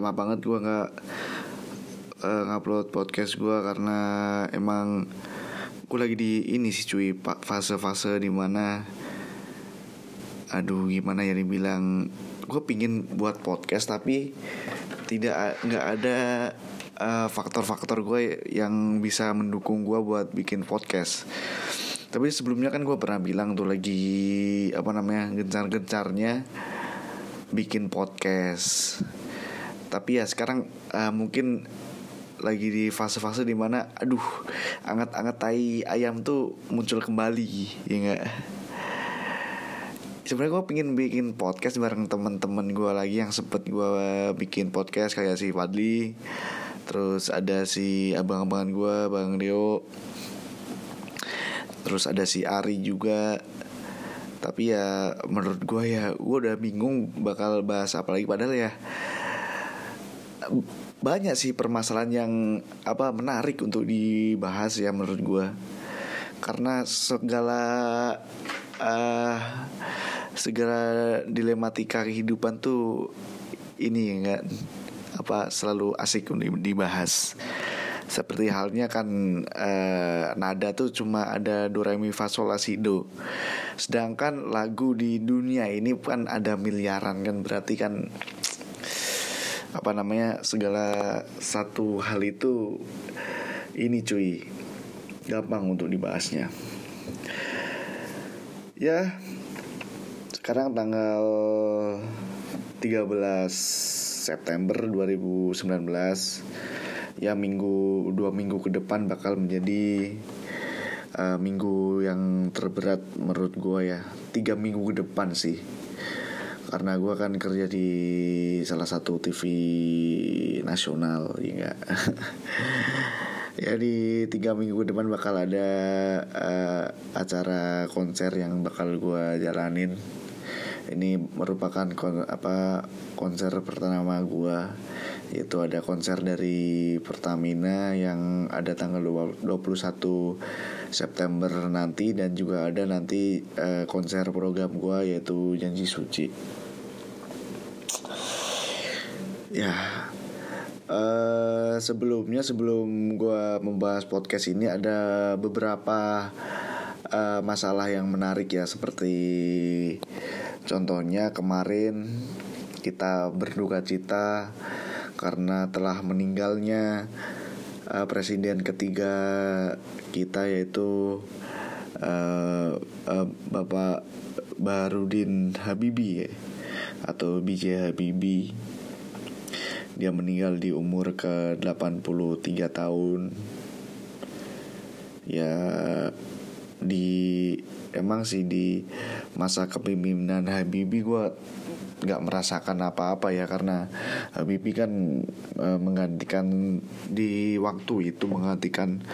lama banget gue nggak uh, ngupload podcast gue karena emang gue lagi di ini sih cuy fase-fase di mana aduh gimana ya dibilang gue pingin buat podcast tapi tidak nggak ada uh, faktor-faktor gue yang bisa mendukung gue buat bikin podcast. Tapi sebelumnya kan gue pernah bilang tuh lagi apa namanya gencar-gencarnya bikin podcast tapi ya sekarang uh, mungkin lagi di fase-fase di mana aduh anget-anget tai ayam tuh muncul kembali ya enggak sebenarnya gue pengen bikin podcast bareng temen-temen gue lagi yang sempet gue bikin podcast kayak si Fadli terus ada si abang-abangan gue bang Rio terus ada si Ari juga. Tapi ya menurut gue ya gue udah bingung bakal bahas apa lagi. Padahal ya banyak sih permasalahan yang apa menarik untuk dibahas ya menurut gue karena segala uh, segala dilematika kehidupan tuh ini enggak apa selalu asik dibahas seperti halnya kan uh, nada tuh cuma ada do re mi fa sol la si do. Sedangkan lagu di dunia ini kan ada miliaran kan berarti kan apa namanya segala satu hal itu ini cuy gampang untuk dibahasnya. Ya sekarang tanggal 13 September 2019 ya minggu dua minggu ke depan bakal menjadi uh, minggu yang terberat menurut gue ya tiga minggu ke depan sih karena gue kan kerja di salah satu TV nasional ya enggak ya di tiga minggu depan bakal ada uh, acara konser yang bakal gue jalanin ini merupakan kon apa konser pertama gue yaitu ada konser dari Pertamina yang ada tanggal 21 September nanti dan juga ada nanti uh, konser program gua yaitu Janji Suci. Ya. Uh, sebelumnya sebelum gua membahas podcast ini ada beberapa uh, masalah yang menarik ya seperti contohnya kemarin kita berduka cita karena telah meninggalnya uh, presiden ketiga kita yaitu uh, uh, Bapak Barudin Habibi ya, atau BJ Habibi dia meninggal di umur ke 83 tahun ya di emang sih di masa kepemimpinan Habibi gue nggak merasakan apa-apa ya karena Habibie kan e, menggantikan di waktu itu menggantikan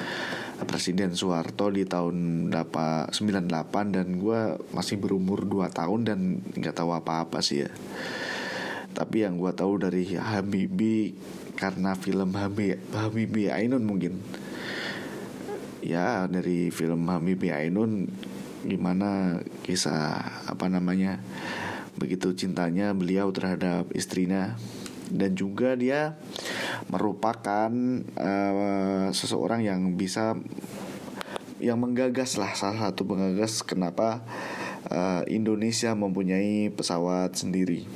Presiden Soeharto di tahun 98 dan gue masih berumur 2 tahun dan nggak tahu apa-apa sih ya. Tapi yang gue tahu dari Habibie karena film Habibie, Habibie Ainun mungkin. Ya dari film Habibie Ainun gimana kisah apa namanya begitu cintanya beliau terhadap istrinya dan juga dia merupakan uh, seseorang yang bisa yang menggagas lah salah satu penggagas kenapa uh, Indonesia mempunyai pesawat sendiri.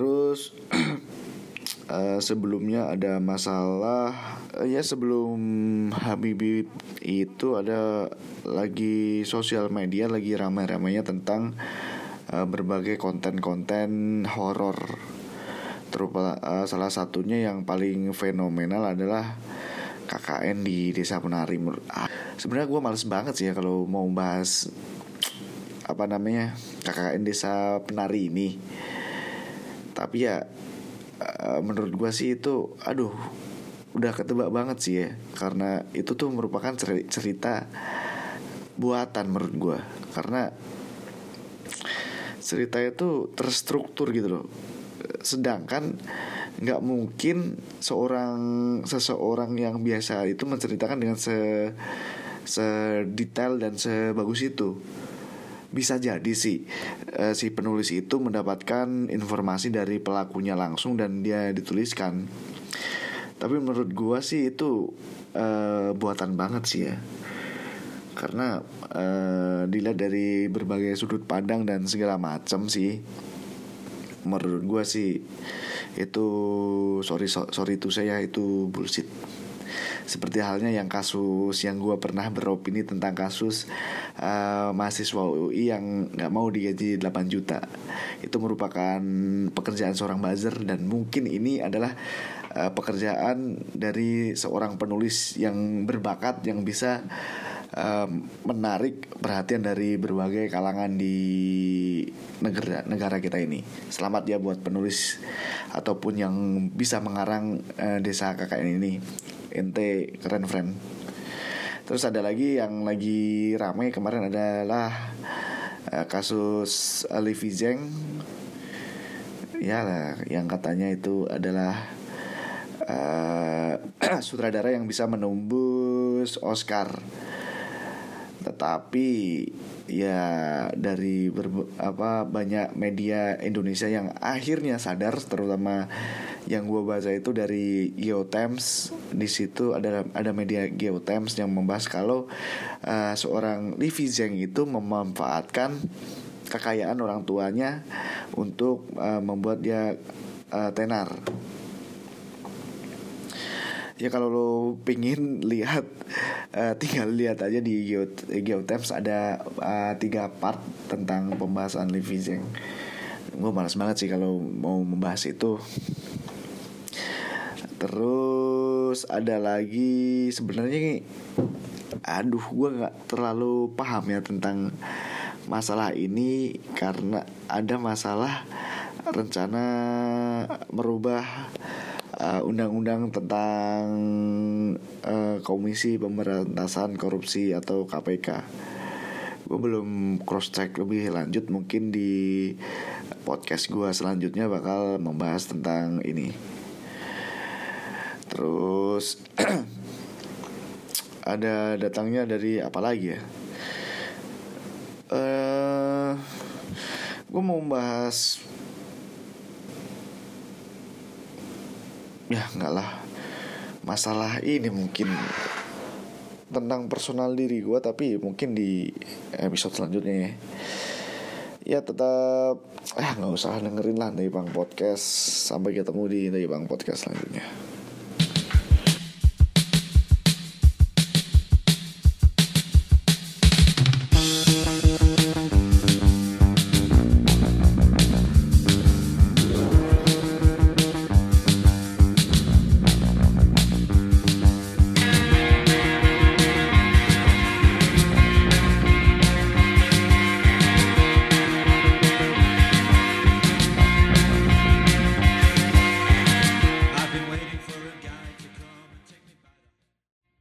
Terus uh, sebelumnya ada masalah uh, ya sebelum Habibie itu ada lagi sosial media lagi ramai-ramainya tentang uh, berbagai konten-konten horor. Terus uh, salah satunya yang paling fenomenal adalah KKN di Desa Penari. Ah, sebenarnya gue males banget sih ya kalau mau bahas apa namanya KKN Desa Penari ini. Tapi ya uh, menurut gue sih itu, aduh udah ketebak banget sih ya. Karena itu tuh merupakan cerita buatan menurut gue karena ceritanya tuh terstruktur gitu loh. Sedangkan nggak mungkin seorang seseorang yang biasa itu menceritakan dengan se sedetail dan sebagus itu bisa jadi sih uh, si penulis itu mendapatkan informasi dari pelakunya langsung dan dia dituliskan. Tapi menurut gua sih itu uh, buatan banget sih ya. Karena uh, dilihat dari berbagai sudut pandang dan segala macam sih menurut gue sih itu sorry sorry itu saya itu bullshit seperti halnya yang kasus yang gue pernah beropini tentang kasus uh, mahasiswa UI yang nggak mau digaji 8 juta itu merupakan pekerjaan seorang buzzer dan mungkin ini adalah uh, pekerjaan dari seorang penulis yang berbakat yang bisa um, menarik perhatian dari berbagai kalangan di negara negara kita ini. Selamat ya buat penulis ataupun yang bisa mengarang desa KKN ini. Ente keren friend. Terus ada lagi yang lagi ramai kemarin adalah uh, kasus Livi Zeng. Ya yang katanya itu adalah uh, sutradara yang bisa menembus Oscar tetapi ya dari ber, apa banyak media Indonesia yang akhirnya sadar terutama yang gue baca itu dari Geotimes di situ ada ada media Geotimes yang membahas kalau uh, seorang Livi Zeng itu memanfaatkan kekayaan orang tuanya untuk uh, membuat dia uh, tenar ya kalau lo pingin lihat uh, tinggal lihat aja di Geo Geotabs ada uh, tiga part tentang pembahasan Livi Zeng gue malas banget sih kalau mau membahas itu. Terus ada lagi sebenarnya aduh gue nggak terlalu paham ya tentang masalah ini karena ada masalah rencana merubah uh, undang-undang tentang uh, Komisi Pemberantasan Korupsi atau KPK. Gue belum cross check lebih lanjut mungkin di podcast gue selanjutnya bakal membahas tentang ini. Terus ada datangnya dari apa lagi ya? Uh, gue mau membahas ya enggak lah masalah ini mungkin tentang personal diri gue tapi mungkin di episode selanjutnya ya. Ya tetap eh nggak usah dengerin lah dari bang podcast. Sampai ketemu di dari bang podcast selanjutnya